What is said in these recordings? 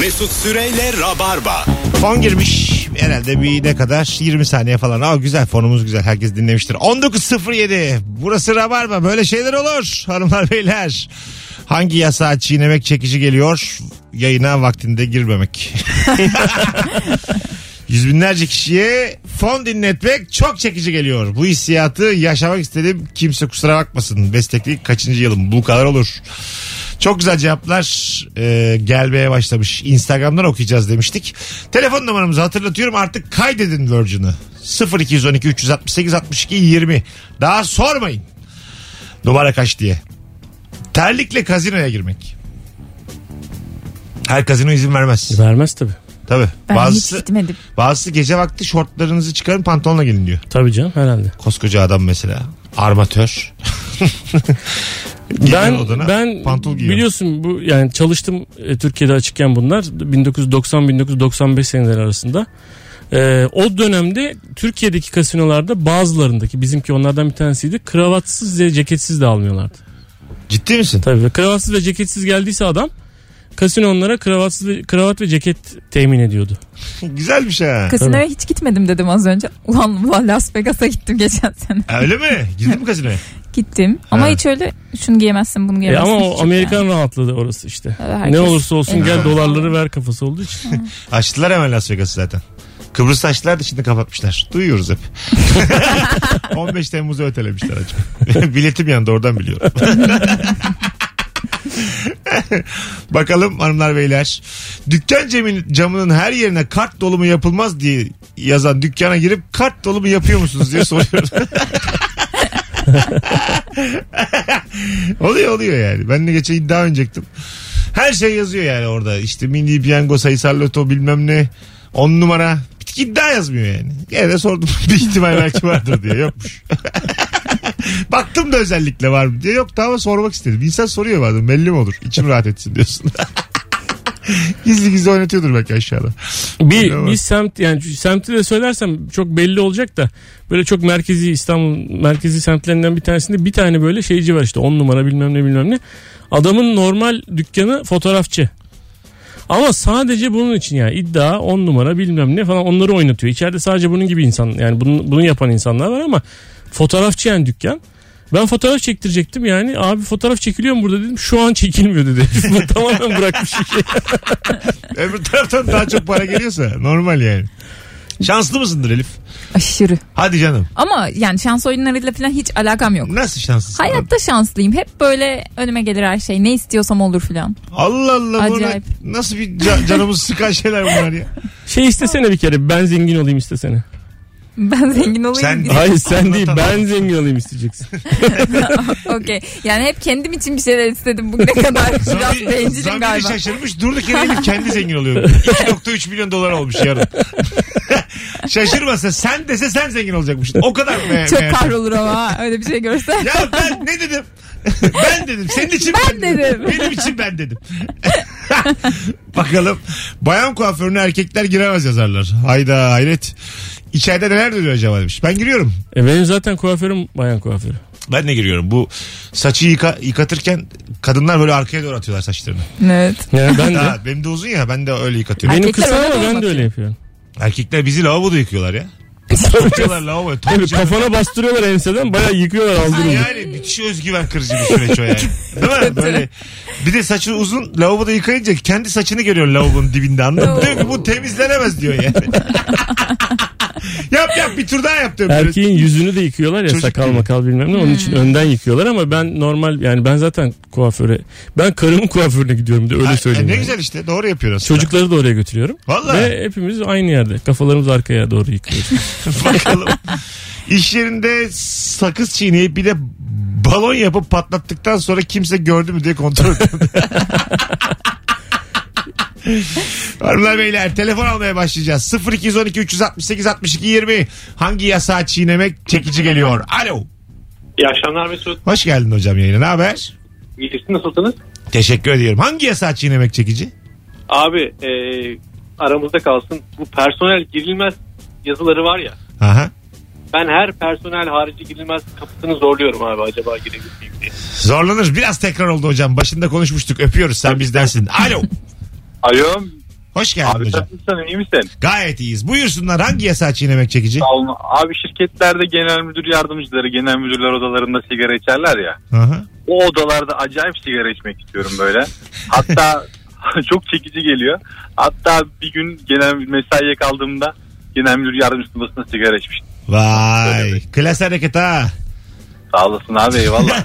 Mesut Süreyle Rabarba. Fon girmiş. Herhalde bir ne kadar? 20 saniye falan. Aa güzel fonumuz güzel. Herkes dinlemiştir. 19.07. Burası Rabarba. Böyle şeyler olur. Hanımlar beyler. Hangi yasağı çiğnemek çekici geliyor? Yayına vaktinde girmemek. Yüz binlerce kişiye fon dinletmek çok çekici geliyor. Bu hissiyatı yaşamak istedim. Kimse kusura bakmasın. Mesleklik kaçıncı yılım? Bu kadar olur. Çok güzel cevaplar e, gelmeye başlamış. Instagram'dan okuyacağız demiştik. Telefon numaramızı hatırlatıyorum artık kaydedin Virgin'ı. 0212 368 62 20. Daha sormayın. Numara kaç diye. Terlikle kazinoya girmek. Her kazino izin vermez. Vermez tabii. Tabii. Ben bazısı, hiç gitmedim. bazısı gece vakti şortlarınızı çıkarın pantolonla gelin diyor. Tabii canım herhalde. Koskoca adam mesela. Armatör. Ben odana, ben pantol giyiyor. biliyorsun bu yani çalıştım e, Türkiye'de açıkken bunlar 1990-1995 seneleri arasında. E, o dönemde Türkiye'deki kasinolarda bazılarındaki bizimki onlardan bir tanesiydi. Kravatsız ve ceketsiz de almıyorlardı. Ciddi misin? Tabii kravatsız ve ceketsiz geldiyse adam kasino onlara kravatsız ve, kravat ve ceket temin ediyordu. Güzelmiş ha. Kasinoya hiç gitmedim dedim az önce. Ulan ulan Las Vegas'a gittim geçen sene. Öyle mi? Girdin mi kazinoya? Gittim. Ama Ha. hiç öyle şunu giyemezsin bunu E giyemezsin. ama hiç o yok Amerikan yani. rahatlığı da orası işte. Evet, herkes- ne olursa olsun Evet. gel dolarları ver kafası olduğu için. Açtılar hemen Las Vegas'ı zaten. Kıbrıs açtılar da şimdi kapatmışlar. Duyuyoruz hep. 15 Temmuz'u ötelemişler acaba. Biletim yandı oradan biliyorum. Bakalım hanımlar beyler. Dükkan cemin, camının her yerine kart dolumu yapılmaz diye yazan dükkana girip kart dolumu yapıyor musunuz diye soruyorum. oluyor oluyor yani. Ben de geçen iddia oynayacaktum. Her şey yazıyor yani orada. İşte mini piyango sayısal loto bilmem ne. On numara. Bir tek iddia yazmıyor yani. Gene de sordum. bir ihtimal belki vardır diye. Yokmuş. Baktım da özellikle var mı diye. Yok da sormak istedim. İnsan soruyor bazen. Belli mi olur? İçim rahat etsin diyorsun. gizli gizli oynatıyordur belki aşağıda. Bir, bir semt yani semti de söylersem çok belli olacak da böyle çok merkezi İstanbul merkezi semtlerinden bir tanesinde bir tane böyle şeyci var işte 10 numara bilmem ne bilmem ne. Adamın normal dükkanı fotoğrafçı. Ama sadece bunun için yani iddia 10 numara bilmem ne falan onları oynatıyor. İçeride sadece bunun gibi insan yani bunu, bunu yapan insanlar var ama fotoğrafçı yani dükkan. Ben fotoğraf çektirecektim yani abi fotoğraf çekiliyor mu burada dedim şu an çekilmiyor dedi. Tamamen bırakmış işi. Öbür taraftan daha çok para geliyorsa normal yani. Şanslı mısındır Elif? Aşırı. Hadi canım. Ama yani şans oyunlarıyla falan hiç alakam yok. Nasıl şanslısın? Hayatta şanslıyım. Hep böyle önüme gelir her şey. Ne istiyorsam olur filan. Allah Allah. Acayip. nasıl bir ca- canımız sıkan şeyler bunlar ya. Şey istesene bir kere ben zengin olayım istesene. Ben zengin olayım. Sen- diye. Hayır sen değil ben zengin olayım isteyeceksin. Okey. Yani hep kendim için bir şeyler istedim bugüne kadar. Biraz bencilim zamiri galiba. şaşırmış. Durduk yere Elif kendi zengin oluyor. 2.3 milyon dolar olmuş yarın. Şaşırmasa sen dese sen zengin olacakmışsın. O kadar mı? Çok kahrolur ama öyle bir şey görse. Ya ben ne dedim? ben dedim. Senin için Ben dedim. Benim için ben dedim. Bakalım. Bayan kuaförüne erkekler giremez yazarlar. Hayda hayret. İçeride neler dönüyor acaba demiş. Ben giriyorum. E benim zaten kuaförüm bayan kuaförü. Ben de giriyorum. Bu saçı yıka, yıkatırken kadınlar böyle arkaya doğru atıyorlar saçlarını. Evet. Yani ben de. Ha, benim de uzun ya ben de öyle yıkatıyorum. Benim Erkekler kısa öyle ama ben de öyle ya. yapıyorum. Erkekler bizi lavaboda yıkıyorlar ya. Yıkıyorlar lavaboya. Tabii Tabii canım. kafana bastırıyorlar enseden bayağı yıkıyorlar aldırıyor. Yani müthiş özgüven kırıcı bir süreç o yani. Değil mi? Böyle bir de saçı uzun lavaboda yıkayınca kendi saçını görüyor lavabonun dibinde anladın mı? Diyor ki bu temizlenemez diyor yani. yap yap bir tur daha yap diyorum. Böyle Erkeğin yüzünü de yıkıyorlar ya Çocuk sakal gibi. makal bilmem ne onun için Hmm. önden yıkıyorlar ama ben normal yani ben zaten kuaföre ben karımın kuaförüne gidiyorum de öyle Ay, söyleyeyim. Ne yani. güzel işte doğru yapıyor aslında. Çocukları da oraya götürüyorum. Vallahi. Ve hepimiz aynı yerde. Kafalarımız arkaya doğru yıkıyoruz. Bakalım. İş yerinde sakız çiğneyip bir de balon yapıp patlattıktan sonra kimse gördü mü diye kontrol ediyor. Hanımlar beyler telefon almaya başlayacağız. 0212 368 62 20 hangi yasağı çiğnemek çekici geliyor? Alo. İyi akşamlar Mesut. Hoş geldin hocam yayına. Ne haber? İyi siz nasılsınız? Teşekkür ediyorum. Hangi yasağı çiğnemek çekici? Abi e, aramızda kalsın. Bu personel girilmez yazıları var ya. Aha. Ben her personel harici girilmez kapısını zorluyorum abi acaba girebilir miyim diye. Zorlanır. Biraz tekrar oldu hocam. Başında konuşmuştuk. Öpüyoruz. Sen bizdensin. Alo. Alo Hoş geldin Abi hocam. nasılsın iyi misin? Gayet iyiyiz. Buyursunlar hangi yasa çiğnemek çekici? Sağ olun. Abi şirketlerde genel müdür yardımcıları genel müdürler odalarında sigara içerler ya. Hı hı. O odalarda acayip sigara içmek istiyorum böyle. Hatta çok çekici geliyor. Hatta bir gün genel mesaiye kaldığımda genel müdür yardımcısının sigara içmiştim. Vay. Klas hareket ha. Sağ olasın abi eyvallah.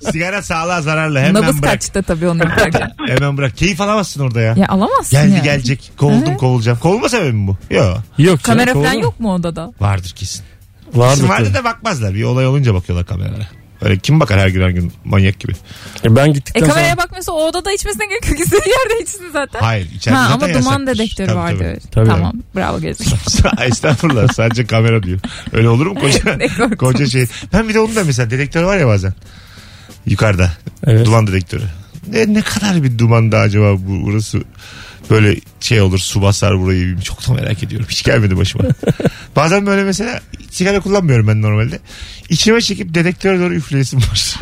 Sigara sağlığa zararlı. Hemen Nabız bırak. kaçtı tabii onu yaparken. Hemen bırak. Keyif alamazsın orada ya. ya alamazsın Geldi yani. gelecek. Kovuldum Evet. kovulacağım. Kovulma sebebi mi bu? Yok. Yok. Kamera canım, falan kovulma. yok mu odada? Vardır kesin. Vardır. Kesin vardı tabii. da bakmazlar. Bir olay olunca bakıyorlar kameralara. Öyle kim bakar her gün her gün manyak gibi. E ben E gittikten kameraya sonra... bakmıyorsa o odada içmesine gerek yok. İstediği yerde içsin zaten. Hayır içeride Ha, zaten ama duman yasaktır. dedektörü Tabii, vardı. tabii. Tabii. Tamam bravo gezdik. Estağfurullah sadece kamera diyor. Öyle olur mu koca, Ne koca şey. Ben bir de onu da mesela dedektör var ya bazen. Yukarıda. Evet. Duman dedektörü. Ne, ne kadar bir dumanda acaba bu burası böyle şey olur su basar burayı çok da merak ediyorum. Hiç gelmedi başıma. Bazen böyle mesela sigara kullanmıyorum ben normalde. İçime çekip dedektöre doğru üfleyesim var.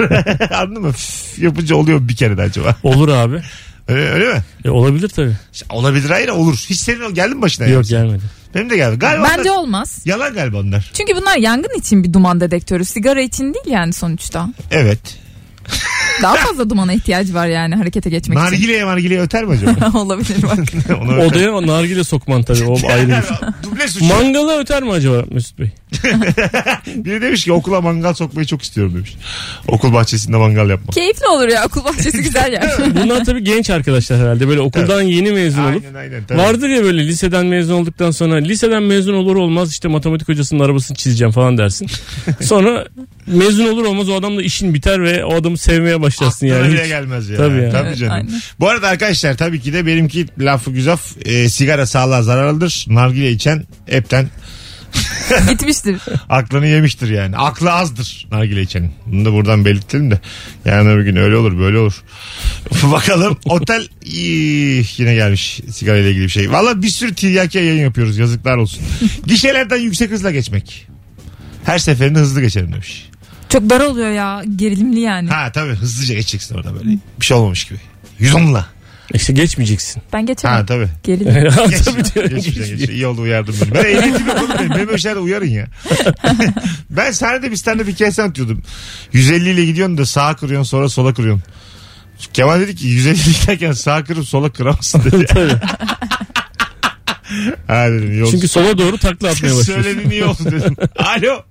Anladın mı? Üf, yapınca oluyor bir kere de acaba. Olur abi. Öyle, öyle mi? E, olabilir tabii. İşte olabilir hayır olur. Hiç senin geldi mi başına? Yok yani? gelmedi. Benim de geldi. Galiba Bence onlar- olmaz. Yalan galiba onlar. Çünkü bunlar yangın için bir duman dedektörü. Sigara için değil yani sonuçta. Evet. Daha fazla dumana ihtiyacı var yani harekete geçmek için. Nargileye margileye öter mi acaba? Olabilir bak. Onu öter. Odaya o nargile sokman tabii. O ayrı bir şey. Duble suç. Mangala öter mi acaba Mesut Bey? Biri demiş ki okula mangal sokmayı çok istiyorum demiş. Okul bahçesinde mangal yapmak. Keyifli olur ya okul bahçesi güzel yer. Bunlar tabii genç arkadaşlar herhalde. Böyle okuldan yeni mezun olup. Aynen aynen. Tabii. Vardır ya böyle liseden mezun olduktan sonra liseden mezun olur olmaz işte matematik hocasının arabasını çizeceğim falan dersin. Sonra mezun olur olmaz o adamla işin biter ve o adamı sevmeye başlarsın Aklına yani. bile Hiç- gelmez ya. Tabii ya. Evet, canım. aynen. Bu arada arkadaşlar tabii ki de benimki lafı güzel. E, sigara sağlığa zararlıdır. Nargile içen hepten Gitmiştir. aklını yemiştir yani. Aklı azdır nargile içenin. Bunu da buradan belirtelim de. Yani bir gün öyle olur böyle olur. Bakalım otel iyi, yine gelmiş sigara ile ilgili bir şey. Valla bir sürü tiryaki yayın yapıyoruz yazıklar olsun. Gişelerden yüksek hızla geçmek. Her seferinde hızlı geçerim demiş. Çok dar oluyor ya. Gerilimli yani. Ha tabii hızlıca geçeceksin orada böyle. Bir şey olmamış gibi. 110'la. İşte geçmeyeceksin. Ben geçemem. Ha tabii. Gerilim. Geç, Tabii diyorum. geçmeyeceksin, geç. İyi oldu uyardım beni. Ben ehliyetim yok oğlum benim. Benim öyle şeylerde uyarın ya. ben sahnede bir stand-up hikayesi anlatıyordum. 150 ile gidiyorsun da sağa kırıyorsun sonra sola kırıyorsun. Kemal dedi ki 150 giderken sağa kırıp sola kıramazsın dedi. Tabii. ha dedim. Çünkü sola doğru takla atmaya başlıyorsun. Söylediğin iyi oldu dedim. Alo.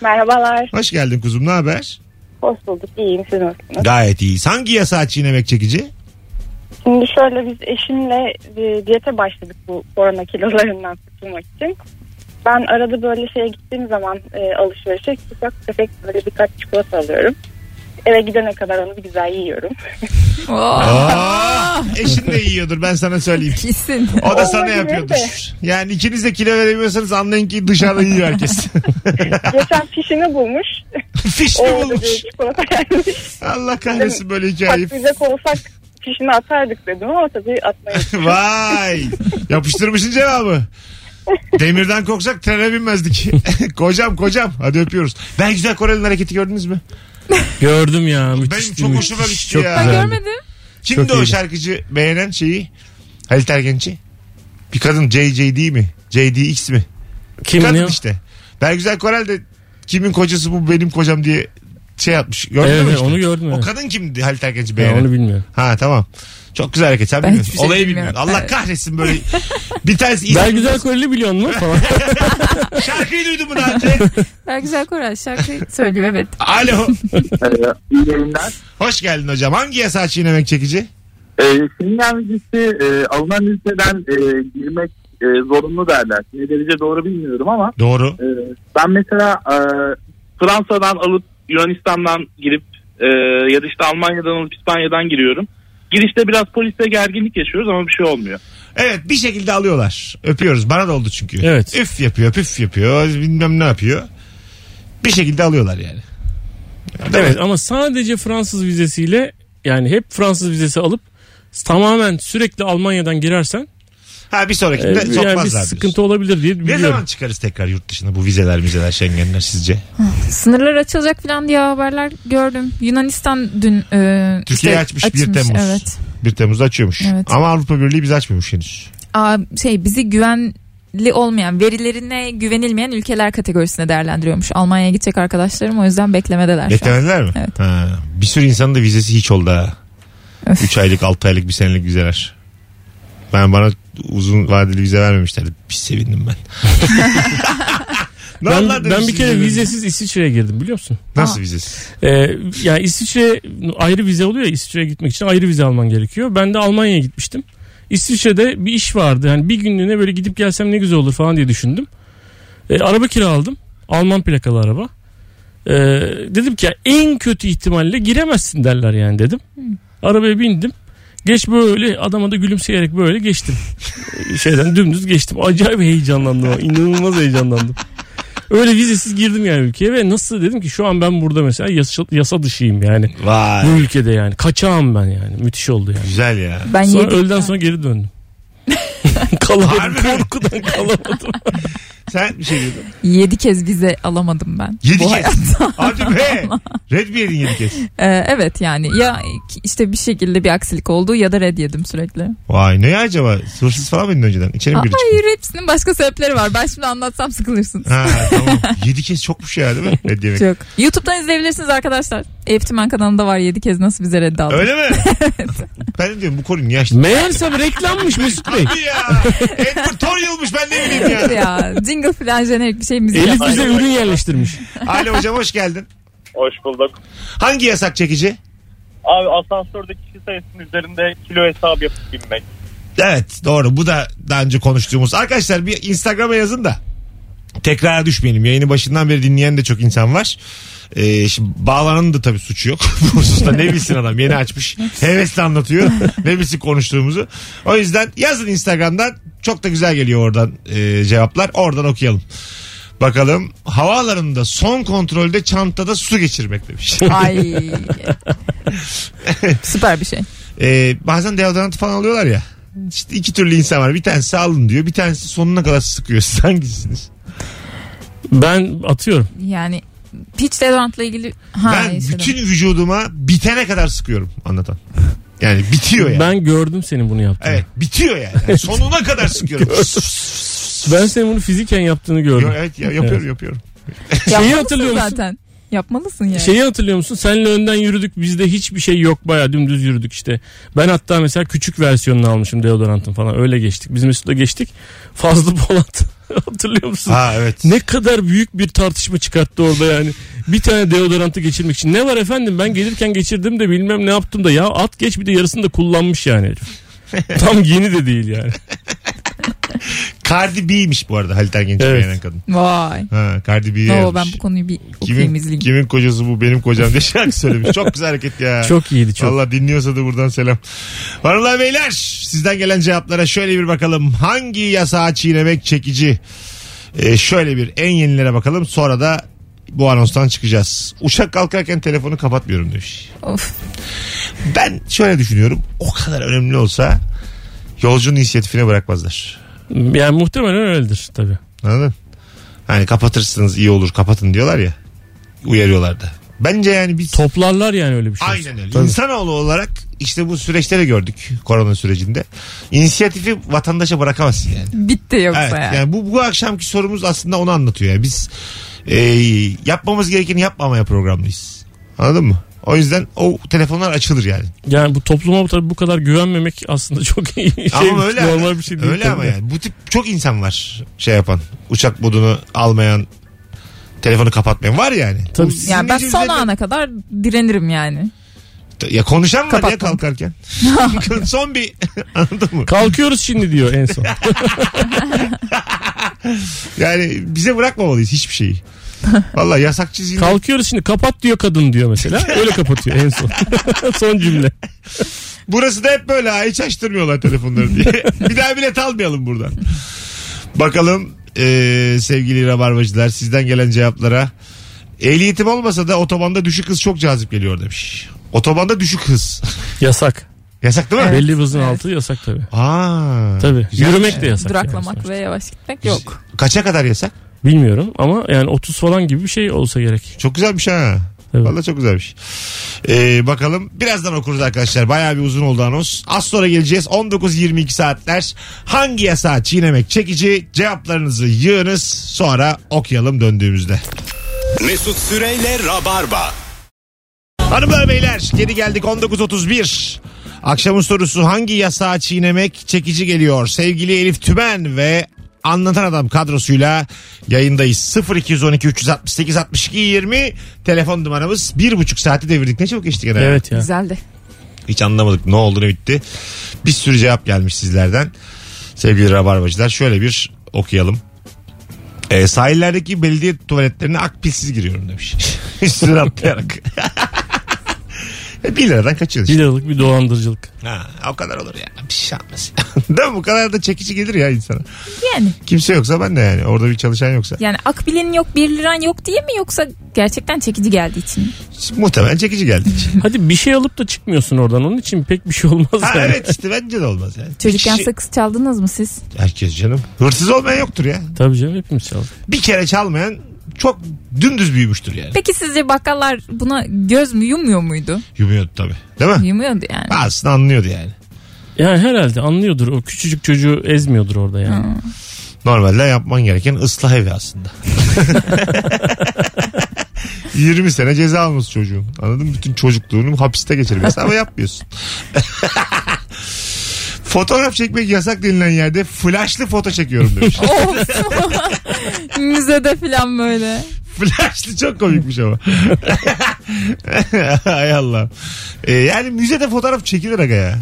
Merhabalar. Hoş geldin kuzum ne haber? Hoş bulduk. İyiyim. Siz nasılsınız? Gayet iyi. Hangi yasağı çiğnemek çekici? Şimdi şöyle biz eşimle e, diyete başladık bu korona kilolarından kurtulmak için. Ben arada böyle şeye gittiğim zaman e, alışverişe ufak tefek böyle birkaç çikolata alıyorum. Eve gidene kadar onu bir güzel yiyorum. Oh, Aa, eşin de yiyordur ben sana söyleyeyim. kesin. O da sana Olabilir yapıyordur. de. Yani ikiniz de kilo veremiyorsanız anlayın ki dışarıda yiyor herkes. Geçen fişini bulmuş. Fiş mi Orada bulmuş? bir çikolata gelmiş. Allah kahretsin böyle hikayeyi. Patlayacak olsak fişini atardık dedim ama tabii atmayın. Vay. Yapıştırmışsın cevabı. Demirden korksak trene binmezdik. kocam kocam. Hadi öpüyoruz. Ben güzel Koreli'nin hareketi gördünüz mü? Gördüm ya. Müthiş, Benim çok müthiş. hoşuma gitti Çok ya. Ben görmedim. Kimdi Çok o iyiydi. şarkıcı beğenen şeyi? Halit Ergenç'i. Bir kadın JJD mi? JDX mi? Kim kadın ne? işte. Belgüzel Korel de kimin kocası bu benim kocam diye şey atmış. Gördün Evet, mü evet, işte? onu gördüm, O evet. kadın kimdi Halit Ergenç'i Ya, beğenen? onu bilmiyorum. Ha tamam. Çok güzel hareket. Sen Ben bilmiyorsun. şey Olayı bilmiyorum. bilmiyorsun. Allah Evet. kahretsin böyle. Bir tanesi Ben güzel Koreli biliyor falan. Şarkıyı duydun mu daha önce? Ben güzel Koray şarkı söylüyor evet. Alo. İyi yayınlar. Hoş geldin hocam. Hangi yasağı çiğnemek çekici? Ee, Schengen vizesi e, alınan ülkeden e, girmek e, zorunlu derler. Ne derece doğru bilmiyorum ama Doğru. e, ben mesela e, Fransa'dan alıp Yunanistan'dan girip e, ya da işte Almanya'dan alıp İspanya'dan giriyorum. Girişte biraz polisle gerginlik yaşıyoruz ama bir şey olmuyor. Evet bir şekilde alıyorlar. Öpüyoruz. Bana da oldu çünkü. Evet. Üf yapıyor püf yapıyor. Bilmem ne yapıyor. Bir şekilde alıyorlar yani. Değil evet mi? ama sadece Fransız vizesiyle yani hep Fransız vizesi alıp tamamen sürekli Almanya'dan girersen Ha bir sonrakinde yani bir sokmazlar. diyorsun. sıkıntı olabilir diye Ne biliyorum. zaman çıkarız tekrar yurt dışına bu vizeler vizeler Schengenler sizce? Sınırlar açılacak falan diye haberler gördüm. Yunanistan dün e, Türkiye'ye işte açmış 1 Temmuz. Evet. 1 Temmuz'da açıyormuş. Evet. Ama Avrupa Birliği biz açmıyormuş henüz. Aa, şey bizi güvenli olmayan, verilerine güvenilmeyen ülkeler kategorisine değerlendiriyormuş. Almanya'ya gidecek arkadaşlarım o yüzden beklemedeler. Beklemediler mi? Evet. Ha, bir sürü insanın da vizesi hiç oldu ha. Öf. 3 aylık 6 aylık bir senelik vizeler. Ben bana uzun vadeli vize vermemişlerdi. Bir sevindim ben. Ne Ben, anlar ben bir kere vizesiz İsviçre'ye girdim biliyor musun? Nasıl vizesiz? Ee, yani İsviçre ayrı vize oluyor ya İsviçre'ye gitmek için ayrı vize alman gerekiyor. Ben de Almanya'ya gitmiştim. İsviçre'de bir iş vardı. Yani bir günlüğüne böyle gidip gelsem ne güzel olur falan diye düşündüm. Ee, araba kiraladım. Alman plakalı araba. Ee, dedim ki ya en kötü ihtimalle giremezsin derler yani dedim. Arabaya bindim. Geç böyle adama da gülümseyerek böyle geçtim. Şeyden dümdüz geçtim. Acayip heyecanlandım. İnanılmaz heyecanlandım. Öyle vizesiz girdim yani ülkeye ve nasıl dedim ki şu an ben burada mesela yasa, yasa dışıyım yani. Vay. Bu ülkede yani. Kaçağım ben yani. Müthiş oldu yani. Güzel ya. Ben Sonra yedim. öğleden sonra geri döndüm. kalamadım. Korkudan kalamadım. Sen bir şey diyordun. Yedi kez vize alamadım ben. Yedi bu kez. hayatta. Hadi be. Red mi yedin yedi kez? Ee, evet yani ya işte bir şekilde bir aksilik oldu ya da red yedim sürekli. Vay ne ya acaba? Hırsız falan mıydın önceden? İçeri mi Aa, girdi? Hayır hepsinin başka sebepleri var. Ben şimdi anlatsam sıkılırsın. Ha tamam. Yedi kez çokmuş ya değil mi? Red yemek. Çok. YouTube'dan izleyebilirsiniz arkadaşlar. Eftimen kanalında var 7 kez nasıl bize reddi aldı. Öyle mi? ben de diyorum bu konuyu niye açtın? Meğersem reklammış Mesut Bey. Hadi ya. Advertorial'mış ben ne bileyim ya. ya jingle falan jenerik bir şey müzik Elif bize ürün yerleştirmiş. Alo hocam hoş geldin. Hoş bulduk. Hangi yasak çekici? Abi asansörde kişi sayısının üzerinde kilo hesabı yapıp binmek. Evet doğru bu da daha önce konuştuğumuz. Arkadaşlar bir Instagram'a yazın da tekrara düşmeyelim. Yayını başından beri dinleyen de çok insan var. Ee, şimdi bağlananın da tabii suçu yok. Bu hususta ne bilsin adam yeni açmış. Hevesle anlatıyor. ne bilsin konuştuğumuzu. O yüzden yazın Instagram'dan. Çok da güzel geliyor oradan e, cevaplar. Oradan okuyalım. Bakalım havaalanında son kontrolde çantada su geçirmek demiş. Ay. Süper bir şey. Ee, bazen deodorant falan alıyorlar ya. İşte iki türlü insan var. Bir tanesi alın diyor. Bir tanesi sonuna kadar sıkıyor. Siz hangisiniz? Ben atıyorum. Yani hiç deodorantla ilgili ha, ben işte bütün vücuduma bitene kadar sıkıyorum anlatan. Yani bitiyor yani. Ben gördüm senin bunu yaptığını. Evet bitiyor yani. Yani sonuna kadar sıkıyorum. Ben senin bunu fiziken yaptığını Yo, gördüm. evet ya, yapıyorum yapıyorum. Şeyi hatırlıyor musun? zaten. Yapmalısın yani. Şeyi hatırlıyor musun? Senle önden yürüdük. Bizde hiçbir şey yok. Baya dümdüz yürüdük işte. Ben hatta mesela küçük versiyonunu almışım deodorantın falan. Öyle geçtik. Biz Mesut'la geçtik. Fazlı Polat. hatırlıyor musun? Ha evet. Ne kadar büyük bir tartışma çıkarttı orada yani. Bir tane deodorantı geçirmek için. Ne var efendim ben gelirken geçirdim de bilmem ne yaptım da. Ya at geç bir de yarısını da kullanmış yani herif. Tam yeni de değil yani. Cardi B'ymiş bu arada Halit Ergenç'e Evet. beğenen kadın. Vay. Ha, Cardi B'ye Oo, yazmış. ben bu konuyu bir okuyayım kimin, izleyeyim. kimin kocası bu benim kocam diye şarkı söylemiş. Çok güzel hareket ya. Çok iyiydi çok. Valla dinliyorsa da buradan selam. Hanımlar beyler sizden gelen cevaplara şöyle bir bakalım. Hangi yasağı çiğnemek çekici? Ee, şöyle bir en yenilere bakalım sonra da bu anonstan çıkacağız. Uçak kalkarken telefonu kapatmıyorum demiş. Of. Ben şöyle düşünüyorum. O kadar önemli olsa yolcunun inisiyatifine bırakmazlar. Yani muhtemelen öyledir tabii. Anladın? Hani kapatırsınız iyi olur kapatın diyorlar ya. Uyarıyorlar da. Bence yani biz Toplarlar yani öyle bir şey. Aynen öyle. Tabii. İnsanoğlu olarak işte bu süreçte de gördük korona sürecinde. İnisiyatifi vatandaşa bırakamazsın yani. Bitti yoksa Evet, yani. yani bu, bu akşamki sorumuz aslında onu anlatıyor. Yani biz e, yapmamız gerekeni yapmamaya programlıyız. Anladın mı? O yüzden o telefonlar açılır yani. Yani bu topluma tabii bu kadar güvenmemek aslında çok iyi şey. ama öyle normal bir şey değil. Öyle tabii ama yani. Bu tip çok insan var şey yapan. Uçak modunu almayan telefonu kapatmayan var yani. Tabii. Bu Yani ben son ana kadar direnirim yani. Ya konuşan var ya kalkarken. son bir anladın mı? Kalkıyoruz şimdi diyor en son. Yani bize bırakmamalıyız hiçbir şeyi. Valla yasakçı zihniyet. Kalkıyoruz şimdi kapat diyor kadın diyor mesela. Öyle kapatıyor en son. son cümle. Burası da hep böyle ha, hiç açtırmıyorlar telefonları diye. bir daha bilet almayalım buradan. Bakalım eee, sevgili rabarbacılar sizden gelen cevaplara. Ehliyetim olmasa da otobanda düşük hız çok cazip geliyor demiş. Otobanda düşük hız. Yasak. Yasak değil mi? Belli bir hızın Evet. altı yasak tabii. Aa, Tabii. Yürümek de yasak. yani Duraklamak sonuçta. ve yavaş gitmek yok. Kaça kadar yasak? Bilmiyorum ama yani 30 falan gibi bir şey olsa gerek. Çok güzelmiş ha. Evet. Valla çok güzelmiş. Ee, bakalım birazdan okuruz arkadaşlar. Bayağı bir uzun oldu anons. Az sonra geleceğiz. 19-22 saatler. Hangi yasağı çiğnemek çekici? Cevaplarınızı yığınız. Sonra okuyalım döndüğümüzde. Mesut Süreyle Rabarba. Hanımlar beyler geri geldik 19.31. Akşamın sorusu hangi yasağı çiğnemek çekici geliyor? Sevgili Elif Tümen ve Anlatan Adam kadrosuyla yayındayız. 0212 368 62 20 telefon numaramız. Bir buçuk saati devirdik. Ne çabuk geçti gene. Evet ya. Güzeldi. Hiç anlamadık ne oldu ne bitti. Bir sürü cevap gelmiş sizlerden. Sevgili Rabarbacılar şöyle bir okuyalım. Ee, sahillerdeki belediye tuvaletlerine akbilsiz giriyorum demiş. Üstüne atlayarak. 1 liradan kaçıyoruz. Bir işte. liralık bir dolandırıcılık. Ha, o kadar olur ya. Bir şey yapmaz. Değil mi? Bu kadar da çekici gelir ya insana. Yani Kimse yoksa ben de yani. Orada bir çalışan yoksa. yani akbilin yok 1 liran yok diye mi yoksa gerçekten çekici geldiği için mi? Muhtemelen çekici geldi. Hadi bir şey alıp da çıkmıyorsun oradan. Onun için pek bir şey olmaz ha, yani. evet işte bence de olmaz yani. Çocukken kişi- sakız çaldınız mı siz? Herkes canım. Hırsız olmayan yoktur ya. Tabii canım hepimiz çaldık. Bir kere çalmayan çok dümdüz büyümüştür yani. Peki sizce bakkallar buna göz mü yumuyor muydu? Yumuyordu tabii. Değil mi? Yumuyordu yani. Bazısını anlıyordu yani. Yani herhalde anlıyordur. O küçücük çocuğu ezmiyordur orada yani. Hı. Normalde yapman gereken ıslah evi aslında. 20 sene ceza almış çocuğun. Anladın mı? Bütün çocukluğunu hapiste geçirmesi ama yapmıyorsun. Fotoğraf çekmek yasak denilen yerde flashlı foto çekiyorum demiş. Müzede falan böyle. flashlı çok komikmiş ama. Hay Allah. Ee, yani müzede fotoğraf çekilir aga ya.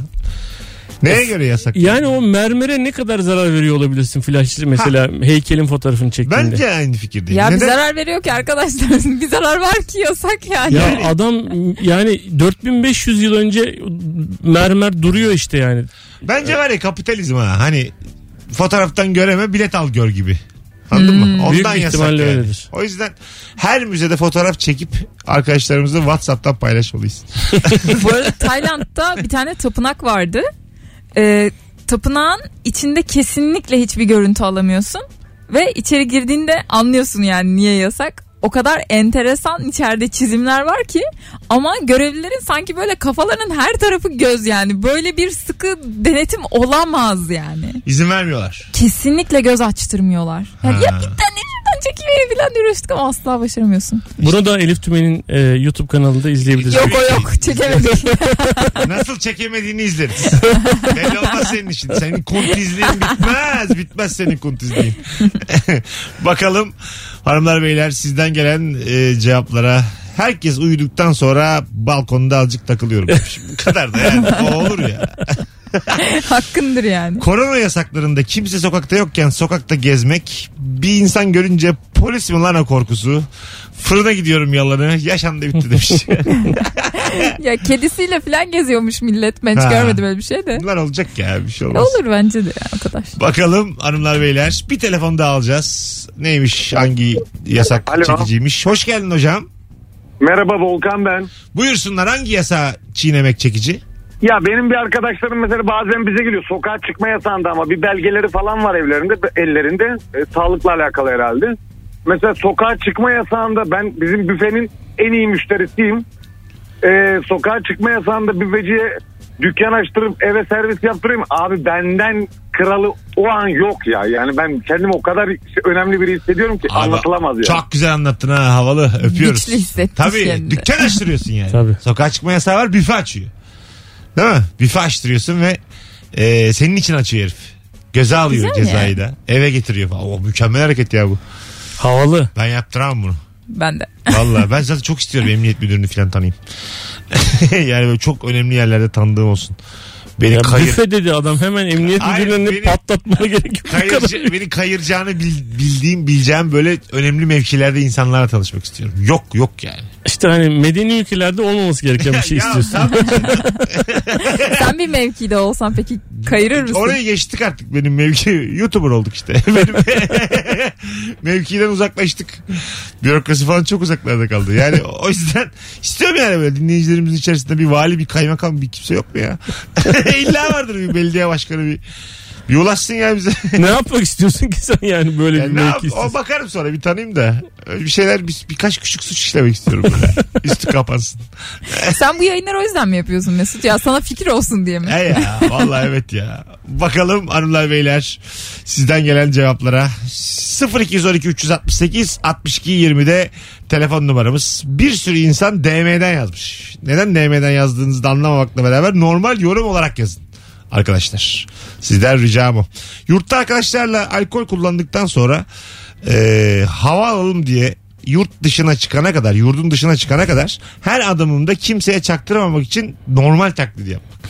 Neye göre yasak? Yani o mermere ne kadar zarar veriyor olabilirsin flaşlı mesela heykelin fotoğrafını çektiğinde. Bence aynı fikirdeyim. Ya bir Neden? zarar veriyor ki arkadaşlar. bir zarar var ki yasak yani. Ya adam yani 4500 yıl önce mermer duruyor işte yani. Bence var ya kapitalizm ha. Hani fotoğraftan göreme bilet al gör gibi. Anladın mı? Ondan Büyük yasak ihtimalle yani. öyledir. O yüzden her müzede fotoğraf çekip arkadaşlarımızla WhatsApp'tan paylaşmalıyız. Bu arada Tayland'da bir tane tapınak vardı. Ee, tapınağın içinde kesinlikle hiçbir görüntü alamıyorsun. Ve içeri girdiğinde anlıyorsun yani niye yasak. O kadar enteresan içeride çizimler var ki ama görevlilerin sanki böyle kafalarının her tarafı göz yani. Böyle bir sıkı denetim olamaz yani. İzin vermiyorlar. Kesinlikle göz açtırmıyorlar. Yani Ha. ya bir tane çekilmeye falan uğraştık ama asla başaramıyorsun. Bunu da Elif Tümen'in e, YouTube kanalında izleyebiliriz. Yok o yok çekemedik. Nasıl çekemediğini izleriz. Belli olmaz senin işin. Senin kuntizliğin bitmez. Bitmez senin kuntizliğin. Bakalım hanımlar beyler sizden gelen e, cevaplara. Herkes uyuduktan sonra balkonda azıcık takılıyorum. Bu kadar da yani. O olur ya. Hakkındır yani. Korona yasaklarında kimse sokakta yokken sokakta gezmek bir insan görünce polis mi lan o korkusu? Fırına gidiyorum yalanı. Yaşandı bitti demiş. Ya kedisiyle falan geziyormuş millet. Ben hiç Ha. görmedim öyle bir şey de. Bunlar olacak ya bir şey olmaz. Olur bence de ya o kadar. Bakalım hanımlar beyler bir telefon daha alacağız. Neymiş hangi yasak Alo. çekiciymiş. Hoş geldin hocam. Merhaba Volkan ben. Buyursunlar hangi yasa çiğnemek çekici? Ya benim bir arkadaşlarım mesela bazen bize geliyor. Sokağa çıkma yasağında ama bir belgeleri falan var evlerinde, ellerinde. E, sağlıkla alakalı herhalde. Mesela sokağa çıkma yasağında ben bizim büfenin en iyi müşterisiyim. E, sokağa çıkma yasağında büfeciye dükkan açtırıp eve servis yaptırayım. Abi benden kralı o an yok ya. Yani ben kendimi o kadar önemli biri hissediyorum ki Abi, anlatılamaz ya. Çok güzel anlattın ha havalı öpüyoruz. Güçlü hissettik Tabii kendini. dükkan açtırıyorsun yani. Tabii. Sokağa çıkma yasağı var büfe açıyor. Değil mi? Büfe açtırıyorsun ve e, senin için açıyor herif. Göze alıyor Güzel cezayı da. Eve getiriyor falan. O mükemmel hareket ya bu. Havalı. Ben yaptıramam bunu. Ben de. Valla ben zaten çok istiyorum emniyet müdürünü falan tanıyayım. yani böyle çok önemli yerlerde tanıdığım olsun. Beni Ya kayır, büfe dedi adam hemen emniyet beni- patlatmana gerek yok. Kayırca, beni kayıracağını bil- bildiğim bileceğim böyle önemli mevkilerde insanlarla tanışmak istiyorum. Yok yok yani. İşte hani medeni ülkelerde olmaması gereken bir şey Ya istiyorsun. Sen bir mevkide olsan peki kayırır mısın? orayı geçtik artık benim mevki. YouTuber olduk işte. Benim mevkiden uzaklaştık. Bürokrasi falan çok uzaklarda kaldı. Yani o yüzden istiyorum yani böyle dinleyicilerimizin içerisinde bir vali bir kaymakam bir kimse yok mu ya? İlla vardır bir belediye başkanı bir Bir ulaşsın ya bize. ne yapmak istiyorsun ki sen yani böyle Yani bir ne mevki yap- o bakarım sonra bir tanıyayım da. Öyle bir şeyler bir, birkaç küçük suç işlemek istiyorum. Böyle. Üstü kapansın. Sen bu yayınları o yüzden mi yapıyorsun Mesut? Ya sana fikir olsun diye mi? He ya vallahi evet ya. Bakalım hanımlar beyler sizden gelen cevaplara. 0212 368 62 20'de telefon numaramız. Bir sürü insan DM'den yazmış. Neden DM'den yazdığınızı da anlamamakla beraber normal yorum olarak yazın. Arkadaşlar sizden ricam o. Yurtta arkadaşlarla alkol kullandıktan sonra e, hava alalım diye yurt dışına çıkana kadar, yurdun dışına çıkana kadar her adımımda kimseye çaktırmamak için normal taklidi yapmak.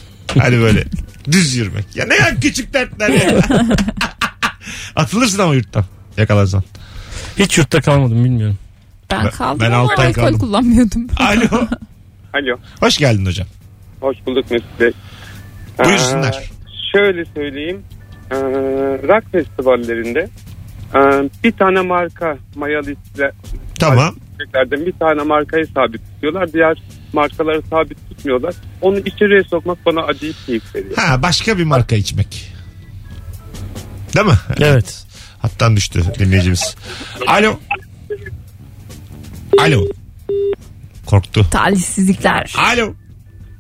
Hani böyle düz yürümek. Ya ne kadar küçük dertler ya. Atılırsın ama yurttan yakalarsan. Hiç yurtta kalmadım bilmiyorum. Ben kaldım ben ama alkol kaldım. kullanmıyordum. Alo. Alo. Hoş geldin hocam. Hoş bulduk Mesut Bey. Buyursunlar. Ee, şöyle söyleyeyim. Ee, rock festivallerinde ee, bir tane marka mayalı isle- Tamam. bir tane markayı sabit tutuyorlar. Diğer markaları sabit tutmuyorlar. Onu içeriye sokmak bana acayip keyif veriyor. Ha başka bir marka içmek. Değil mi? Evet. Hattan düştü dinleyicimiz. Alo. Alo. Korktu. Talihsizlikler. Alo.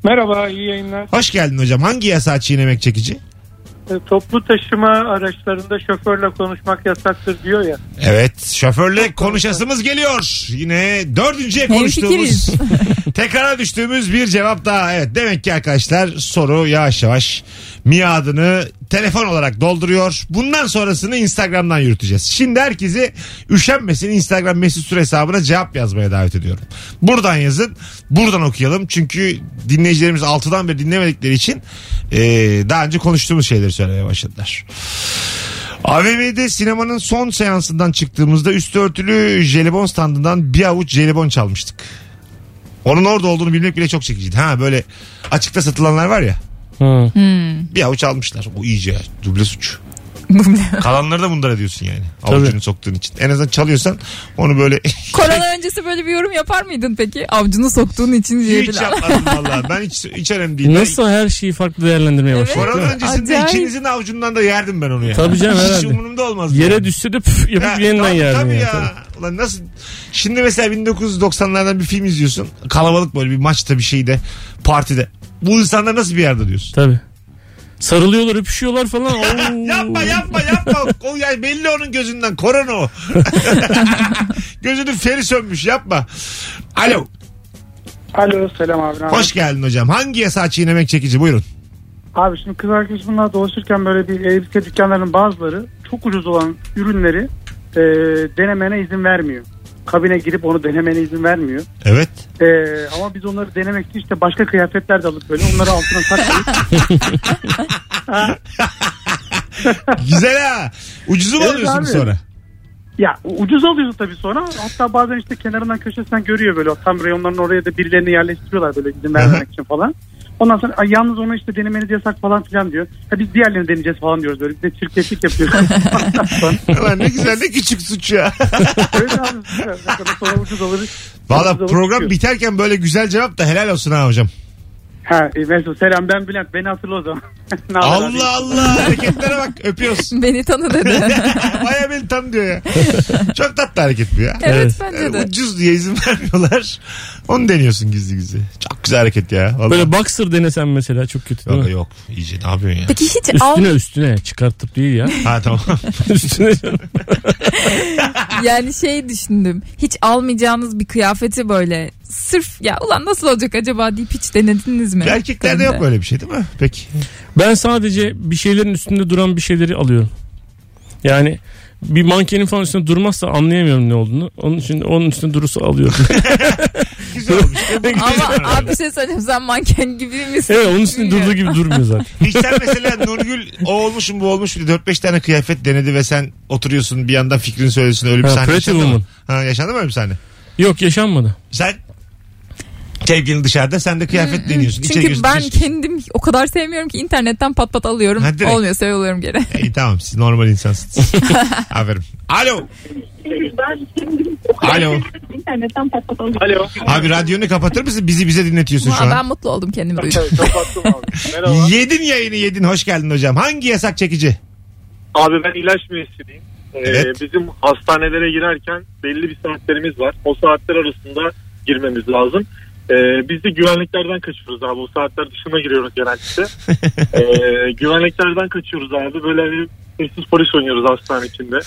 Merhaba, iyi yayınlar. Hoş geldin hocam. Hangi yasağı çiğnemek çekici? E, Toplu taşıma araçlarında şoförle konuşmak yasaktır diyor ya. Evet şoförle konuşasımız geliyor. Yine dördüncüye konuştuğumuz Hemfikiriz. tekrara düştüğümüz bir cevap daha. Evet demek ki arkadaşlar soru yavaş yavaş miadını telefon olarak dolduruyor. Bundan sonrasını Instagram'dan yürüteceğiz. Şimdi herkesi üşenmesin Instagram mesut süre hesabına cevap yazmaya davet ediyorum. Buradan yazın. Buradan okuyalım. Çünkü dinleyicilerimiz 6'dan beri dinlemedikleri için eee, daha önce konuştuğumuz şeyleri söylemeye başladılar. AVM'de sinemanın son seansından çıktığımızda üstü örtülü jelibon standından bir avuç jelibon çalmıştık. Onun orada olduğunu bilmek bile çok çekiciydi. Ha böyle açıkta satılanlar var ya Hı. bir avuç almışlar. O iyice duble suç. Kalanları da bunlara diyorsun yani. Tabii. Avucunu soktuğun için. En azından çalıyorsan onu böyle Korona öncesi böyle bir yorum yapar mıydın peki? Avcunu soktuğun için hiç diyebilir. yapmadım valla. Ben hiç, hiç önemli değil. Nasıl her şeyi farklı değerlendirmeye Evet. başladık Korona öncesinde Acayip. ikinizin avucundan da yerdim ben onu ya. Tabii canım, Hiç herhalde. umurumda olmazdı. Yere düşse de püf yapıp Ha, yeniden tabii, yerdin tabii ya. ya. Tabii. Ulan nasıl? Şimdi mesela 1990'lardan bir film izliyorsun. Kalabalık böyle bir maçta bir şeyde partide. Bu insanlar nasıl bir yerde diyorsun? Tabii. Sarılıyorlar öpüşüyorlar falan. Yapma yapma yapma. o yani belli onun gözünden. Korona o. Gözünün feri sönmüş yapma. Alo. Alo, selam abi. Hoş geldin hocam. Hangi yasağı çiğnemek çekici? Buyurun. Abi şimdi kız arkadaşımla dolaşırken böyle bir elbise dükkanlarının bazıları çok ucuz olan ürünleri e, denemene izin vermiyor. Kabine girip onu denemene izin vermiyor. Evet. E, ama biz onları denemek için işte başka kıyafetler de alıp böyle onları altına saklayıp Güzel ha. Ucuzu mu Evet alıyorsun abi. sonra? ya ucuz alıyorsun tabii sonra hatta bazen işte kenarından köşesinden görüyor böyle tam reyonların oraya da birilerini yerleştiriyorlar böyle izin vermemek için falan. Ondan sonra "Ay, yalnız onu işte denemeniz yasak falan filan diyor. Ha, biz diğerlerini deneyeceğiz falan diyoruz böyle. Bir de çirkeflik yapıyoruz. Ulan ne güzel ne küçük suç ya. Öyle abi. Ne kadar sonra ucuz alırız. Valla program çıkıyor. biterken böyle güzel cevap da helal olsun ha hocam. Ha e, Mesut selam ben Bülent beni hatırla o zaman. Ne haber abi? Allah Allah hareketlere bak öpüyoruz. Beni tanı dedi. Baya beni tanı diyor ya. Çok tatlı hareket bu ya. evet Evet. bence de. ucuz diye izin vermiyorlar. Onu deniyorsun gizli gizli. Çok güzel hareket ya. Vallahi. Böyle boxer denesen mesela çok kötü değil Yok, mi? yok iyice ne yapıyorsun ya? Peki hiç al Üstüne üstüne çıkartıp değil ya. Ha tamam. üstüne yani şey düşündüm. Hiç almayacağınız bir kıyafeti böyle sırf ya ulan nasıl olacak acaba deyip hiç denediniz mi? Erkeklerde yok böyle bir şey değil mi? Peki. Ben sadece bir şeylerin üstünde duran bir şeyleri alıyorum. Yani bir mankenin falan üstünde durmazsa anlayamıyorum ne olduğunu. Onun için onun üstünde durursa alıyorum. Güzel olmuş. Ama abi bir şey söyleyeyim sen manken gibi misin? evet onun üstünde durduğu gibi durmuyor zaten. Hiç sen mesela Nurgül o olmuşum bu olmuş bir de 4-5 tane kıyafet denedi ve sen oturuyorsun bir yandan fikrini söylüyorsun öyle bir Ha, sahne yaşandı mı? Ha, yaşandı mı öyle bir sahne? Yok yaşanmadı. Sen Sevgilin dışarıda sen de kıyafet deniyorsun. İçeri Çünkü giriyorsun, ben dışarı kendim o kadar sevmiyorum ki internetten pat pat alıyorum. Ha, direkt. Olmuyorsa yolluyorum geri. İyi tamam siz normal insansınız. Aferin. Alo. Alo. İnternetten pat pat alıyorum. Alo. Abi radyonu kapatır mısın? Bizi bize dinletiyorsun şu an. ben mutlu oldum kendimi duydum. Kapattım abi. Merhaba. Yedin yayını yedin. Hoş geldin hocam. Hangi yasak çekici? Abi ben ilaç mühendisiyim. Ee, Evet. bizim hastanelere girerken belli bir saatlerimiz var. O saatler arasında girmemiz lazım. Ee, biz de güvenliklerden kaçıyoruz abi. O saatler dışına giriyoruz genellikle. Ee, güvenliklerden kaçıyoruz abi. Böyle bir hırsız polis oynuyoruz hastane içinde.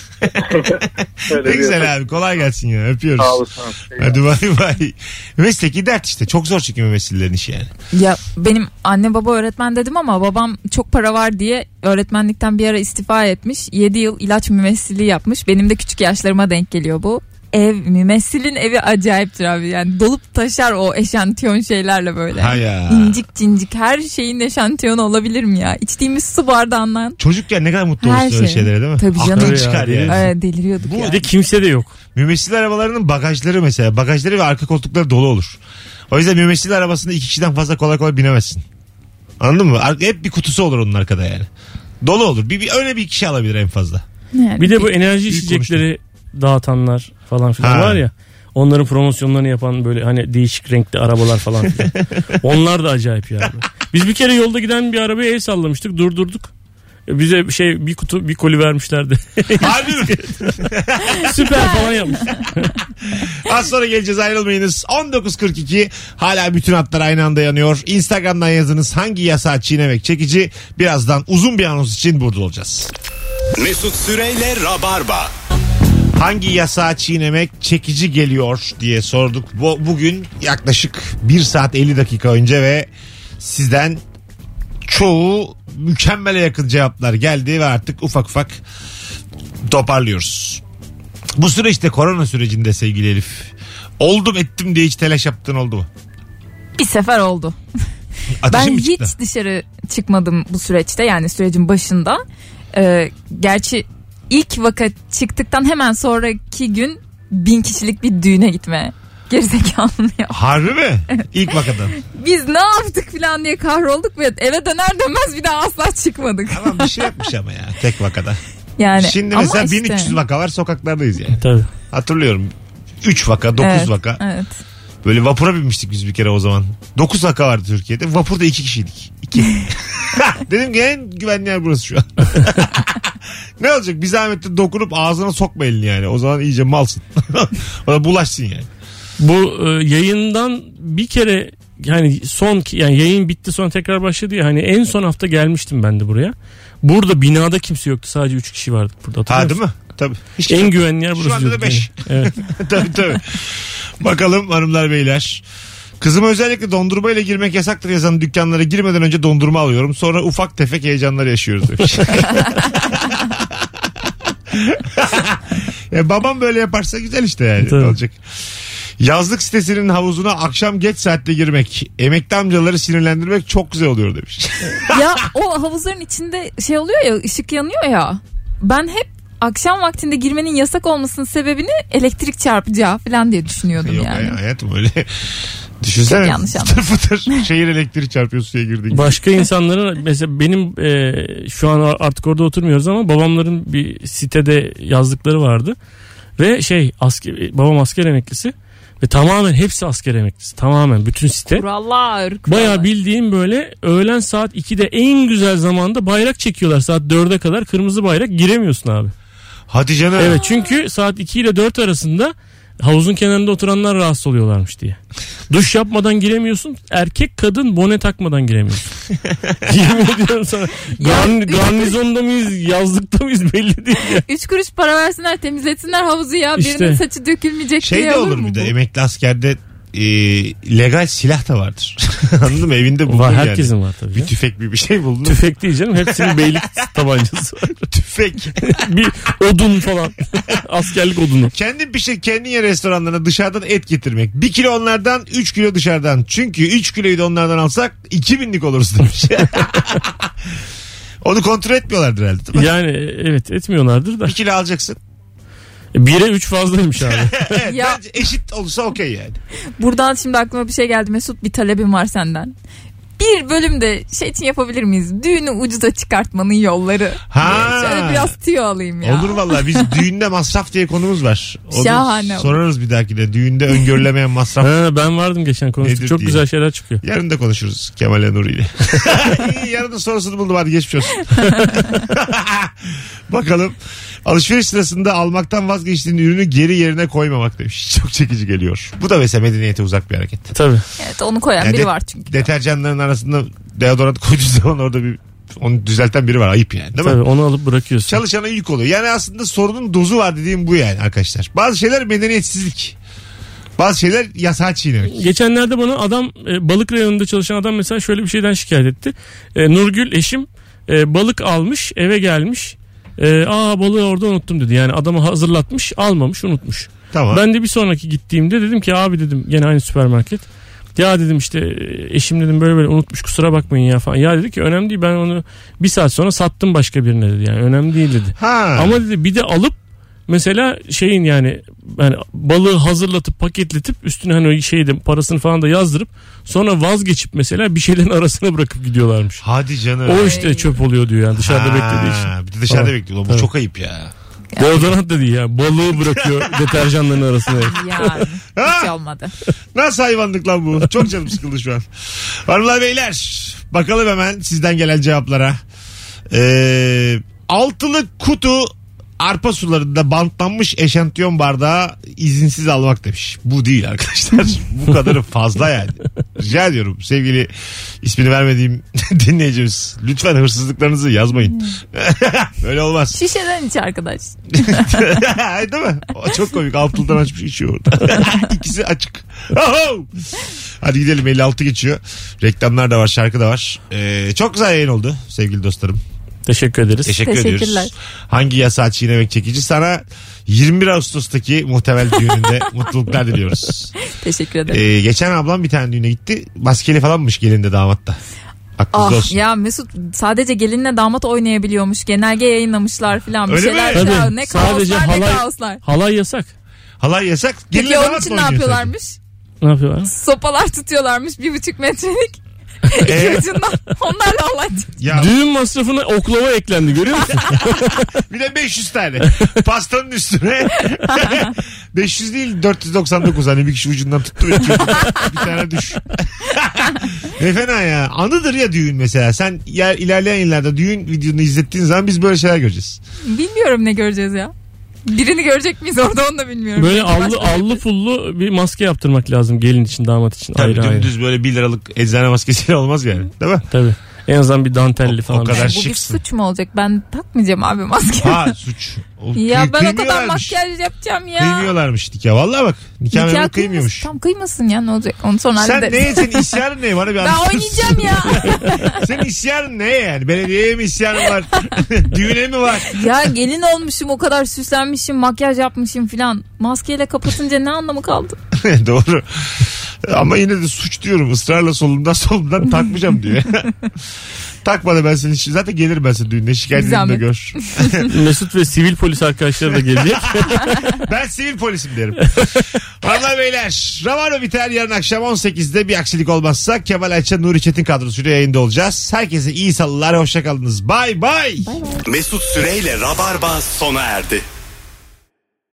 Ne güzel abi. Kolay gelsin ya. Öpüyoruz. Sağ olasın. Hadi bay bay. Mesleki dert işte. Çok zor çünkü mümessillerin işi yani. Ya benim anne baba öğretmen dedim ama babam çok para var diye öğretmenlikten bir ara istifa etmiş. 7 yıl ilaç mümessiliği yapmış. Benim de küçük yaşlarıma denk geliyor bu. Ev mümessilin evi acayiptir abi. Yani dolup taşar o eşantiyon şeylerle böyle. Ha ya. İncik cincik her şeyin eşantiyonu olabilir mi ya? İçtiğimiz su bardağından. Çocukken ne kadar mutlu Her olursun öyle şey. şeylere değil mi? Tabii Aklın canım. çıkar Ya, yani. Evet, deliriyorduk Bir ya. de kimse de yok. Mümessil arabalarının bagajları mesela. Bagajları ve arka koltukları dolu olur. O yüzden mümessil arabasında iki kişiden fazla kolay kolay binemezsin. Anladın mı? Hep bir kutusu olur onun arkada yani. Dolu olur. Bir, bir öyle bir kişi alabilir en fazla. Yani Bir de bu enerji içecekleri dağıtanlar falan filan Ha. var ya. Onların promosyonlarını yapan böyle hani değişik renkli arabalar falan filan. Onlar da acayip ya. Biz bir kere yolda giden bir arabaya el sallamıştık durdurduk. E, Bize şey bir kutu bir koli vermişlerdi. Harbi mi? Süper falan yapmış. Az sonra geleceğiz ayrılmayınız. 19.42 hala bütün hatlar aynı anda yanıyor. Instagram'dan yazınız hangi yasağı çiğnemek çekici. Birazdan uzun bir anons için burada olacağız. Mesut Süreyle Rabarba. Hangi yasağı çiğnemek çekici geliyor diye sorduk. Bu, bugün yaklaşık 1 saat 50 dakika önce ve sizden çoğu mükemmele yakın cevaplar geldi ve artık ufak ufak toparlıyoruz. Bu süreçte korona sürecinde sevgili Elif oldum ettim diye hiç telaş yaptın oldu mu? bir sefer oldu. Ateşin ben hiç dışarı çıkmadım bu süreçte yani sürecin başında. Ee, gerçi ilk vaka çıktıktan hemen sonraki gün bin kişilik bir düğüne gitme gerizekalını yap. Harbi mi? İlk vakadan. Biz ne yaptık falan diye kahrolduk ve eve döner dönmez bir daha asla çıkmadık. Tamam bir şey yapmış ama ya tek vakada. Yani Şimdi mesela işte. 1300 vaka var sokaklardayız yani. Tabii. Hatırlıyorum. 3 vaka 9 Evet, vaka. Evet. Böyle vapura binmiştik biz bir kere o zaman. 9 vaka vardı Türkiye'de. Vapurda 2 kişiydik. 2. Dedim ki en güvenli yer burası şu an. Ne olacak? Bir zahmetli dokunup ağzına sokma elini yani. O zaman iyice malsın. o da bulaşsın yani. Bu e, yayından bir kere yani son yani yayın bitti sonra tekrar başladı ya hani en son hafta gelmiştim ben de buraya. Burada binada kimse yoktu sadece 3 kişi vardı burada. Ha değil mi? Tabii. Hiç En güvenli yer burası. Şu anda da diyorduk 5. yani. Evet. tabii tabii. Bakalım hanımlar beyler. Kızıma özellikle dondurma ile girmek yasaktır yazan dükkanlara girmeden önce dondurma alıyorum. Sonra ufak tefek heyecanlar yaşıyoruz demiş. ya babam böyle yaparsa güzel işte yani. Tabii. Olacak? Yazlık sitesinin havuzuna akşam geç saatte girmek, emekli amcaları sinirlendirmek çok güzel oluyor demiş. ya o havuzların içinde şey oluyor ya ışık yanıyor ya. Ben hep akşam vaktinde girmenin yasak olmasının sebebini elektrik çarpacağı falan diye düşünüyordum Yok yani. hay- hayatım öyle. Düşünsene. Çok yanlış fıtır fıtır şehir elektriği çarpıyor suya girdiğin. Başka insanların mesela benim e, şu an artık orada oturmuyoruz ama babamların bir sitede yazdıkları vardı. Ve şey asker, babam asker emeklisi ve tamamen hepsi asker emeklisi. Tamamen bütün site. Kurallar. kurallar. Baya bildiğim böyle öğlen saat 2'de en güzel zamanda bayrak çekiyorlar saat 4'e kadar kırmızı bayrak giremiyorsun abi. Hadi canım. Evet çünkü saat 2 ile 4 arasında havuzun kenarında oturanlar rahatsız oluyorlarmış diye. Duş yapmadan giremiyorsun. Erkek kadın bone takmadan giremiyorsun. Yemin ediyorum sana. Garn, garnizonda mıyız yazlıkta mıyız belli değil ya. Üç kuruş para versinler temizletsinler havuzu ya. İşte. Birinin saçı dökülmeyecek Şey diye de olur olur mu bir de bu? emekli askerde e, legal silah da vardır. Anladın mı? Evinde bulunur Var, yani. herkesin var tabii. Bir ya. tüfek bir bir şey buldun. Tüfek değil canım. Hepsinin beylik tabancası var. Tüfek. bir odun falan. Askerlik odunu. Kendin pişir kendin ye restoranlarına dışarıdan et getirmek. Bir kilo onlardan 3 kilo dışarıdan. Çünkü 3 kiloyu da onlardan alsak 2000'lik oluruz demiş. Onu kontrol etmiyorlardır herhalde değil mi? Yani evet etmiyorlardır da. Bir kilo alacaksın. 1'e 3 fazlaymış abi. Evet, Ya- bence eşit olursa okey yani. Buradan şimdi aklıma bir şey geldi Mesut bir talebim var senden. Bir bölümde şey için yapabilir miyiz? Düğünü ucuza çıkartmanın yolları. Ha. Şöyle biraz tüyo alayım ya. Olur vallahi biz düğünde masraf diye konumuz var. Onu Şahane sorarız bir dahakine. Düğünde öngörülemeyen masraf. ha, ben vardım geçen konuştuk. Nedir Çok diye. güzel şeyler çıkıyor. Yarın da konuşuruz Kemal Nuri ile. İyi, Yarın da sorusunu buldum hadi geçmiş olsun. Bakalım. Alışveriş sırasında almaktan vazgeçtiğin ürünü geri yerine koymamak demiş. Çok çekici geliyor. Bu da mesela medeniyete uzak bir hareket. Tabii. Evet onu koyan Yani biri de- var çünkü. Deterjanların arasında deodorant koyduğu zaman orada bir onu düzelten biri var. Ayıp yani değil mi? Tabii onu alıp bırakıyorsun. Çalışana yük oluyor. Yani aslında sorunun dozu var dediğim bu yani arkadaşlar. Bazı şeyler medeniyetsizlik. Bazı şeyler yasağı çiğnemek. Geçenlerde bana adam e, balık reyonunda çalışan adam mesela şöyle bir şeyden şikayet etti. E, Nurgül eşim e, balık almış eve gelmiş. E, Aa balığı orada unuttum dedi. Yani adamı hazırlatmış almamış unutmuş. Tamam. Ben de bir sonraki gittiğimde dedim ki abi dedim gene aynı süpermarket. Ya dedim işte eşim dedim böyle böyle unutmuş kusura bakmayın ya falan. Ya dedi ki önemli değil ben onu bir saat sonra sattım başka birine dedi. Yani önemli değil dedi. Ha. Ama dedi bir de alıp mesela şeyin yani yani balığı hazırlatıp paketletip üstüne hani o şeyde parasını falan da yazdırıp sonra vazgeçip mesela bir şeylerin arasına bırakıp gidiyorlarmış. Hadi canım. O işte çöp oluyor diyor yani dışarıda Ha, beklediği için. Bir de dışarıda Falan. bekliyor. Bu çok ayıp ya. Deodorant da değil ya balığı bırakıyor deterjanların arasına. Yani hiç olmadı. Nasıl hayvanlık lan bu? Çok canım sıkıldı şu an. Hanımlar beyler bakalım hemen sizden gelen cevaplara. Ee, altılı kutu arpa sularında bantlanmış eşantiyon bardağı izinsiz almak demiş. Bu değil arkadaşlar. Bu kadarı fazla yani. Rica ediyorum sevgili ismini vermediğim dinleyicimiz. Lütfen hırsızlıklarınızı yazmayın. Öyle olmaz. Şişeden iç arkadaş. Değil mi? O çok komik. Altından açmış içiyor orada. İkisi açık. Hadi gidelim 56 geçiyor. Reklamlar da var şarkı da var. Ee, çok güzel yayın oldu sevgili dostlarım. Teşekkür ederiz. Teşekkür Teşekkürler. ediyoruz. Hangi yasağı çiğnemek çekici? Sana 21 Ağustos'taki muhtemel düğününde mutluluklar diliyoruz. Teşekkür ederim. Ee, geçen ablam bir tane düğüne gitti. Maskeli falanmış gelinde damatta. Aklınızda Ah olsun. ya Mesut sadece gelinle damat oynayabiliyormuş. Genelge yayınlamışlar filan. Bir Öyle şeyler mi? ya, Tabii. ne Sadece kaoslar ne halay- kaoslar. Halay yasak. Halay yasak. Gelinle Peki onun damat için mı ne oynuyor yapıyorlarmış? Ne yapıyorlar? Sopalar tutuyorlarmış bir buçuk metrelik. Ee? İki ucundan. Onlarla sadece? Ya Düğün masrafına oklava eklendi görüyor musun? Bir de 500 tane. Pastanın üstüne. 500 değil 499 hani bir kişi ucundan tuttu. ve iki ucundan bir tane düş. ne fena ya. Anıdır ya düğün mesela. Sen yer, ilerleyen yıllarda düğün videonu izlettiğin zaman biz böyle şeyler göreceğiz. Bilmiyorum ne göreceğiz ya. Birini görecek miyiz orada onu da bilmiyorum. Böyle Başka allı bir- allı pullu bir maske yaptırmak lazım gelin için damat için Tabii ayrı ayrı. dümdüz böyle 1 liralık eczane maskesiyle olmaz yani. Değil mi? Tabii. En azından bir dantelli O- falan. o bir kadar şey. Bu bir şıksın. suç mu olacak? Ben takmayacağım abi maske. Ha suç. O ya ben o kadar makyaj yapacağım ya. Kıymıyorlarmış nikah. Vallahi bak. Nikah, Nikah memuru kıymıyormuş. Tam kıymasın ya ne olacak? Onu sonra Sen hallederiz. neye senin isyanın ne? Bana bir Ben oynayacağım ya. Senin isyanın ne yani? Belediyeye mi isyanın var? Düğüne mi var? ya gelin olmuşum o kadar süslenmişim makyaj yapmışım filan. Maskeyle kapatınca ne anlamı kaldı? Doğru. Ama yine de suç diyorum. Israrla solumdan solumdan takmayacağım diyor. Takma da ben seni zaten gelirim ben senin düğününe şikayetini de Zahmet. gör. Mesut ve sivil polis arkadaşları da gelecek. ben sivil polisim derim. Hanımlar beyler Rabarba biter yarın akşam 18'de bir aksilik olmazsa Kemal Ayça Nuri Çetin kadrosuyla yayında olacağız. Herkese iyi salılar hoşçakalınız. Bay bay. Mesut Süreyle Rabarba sona erdi.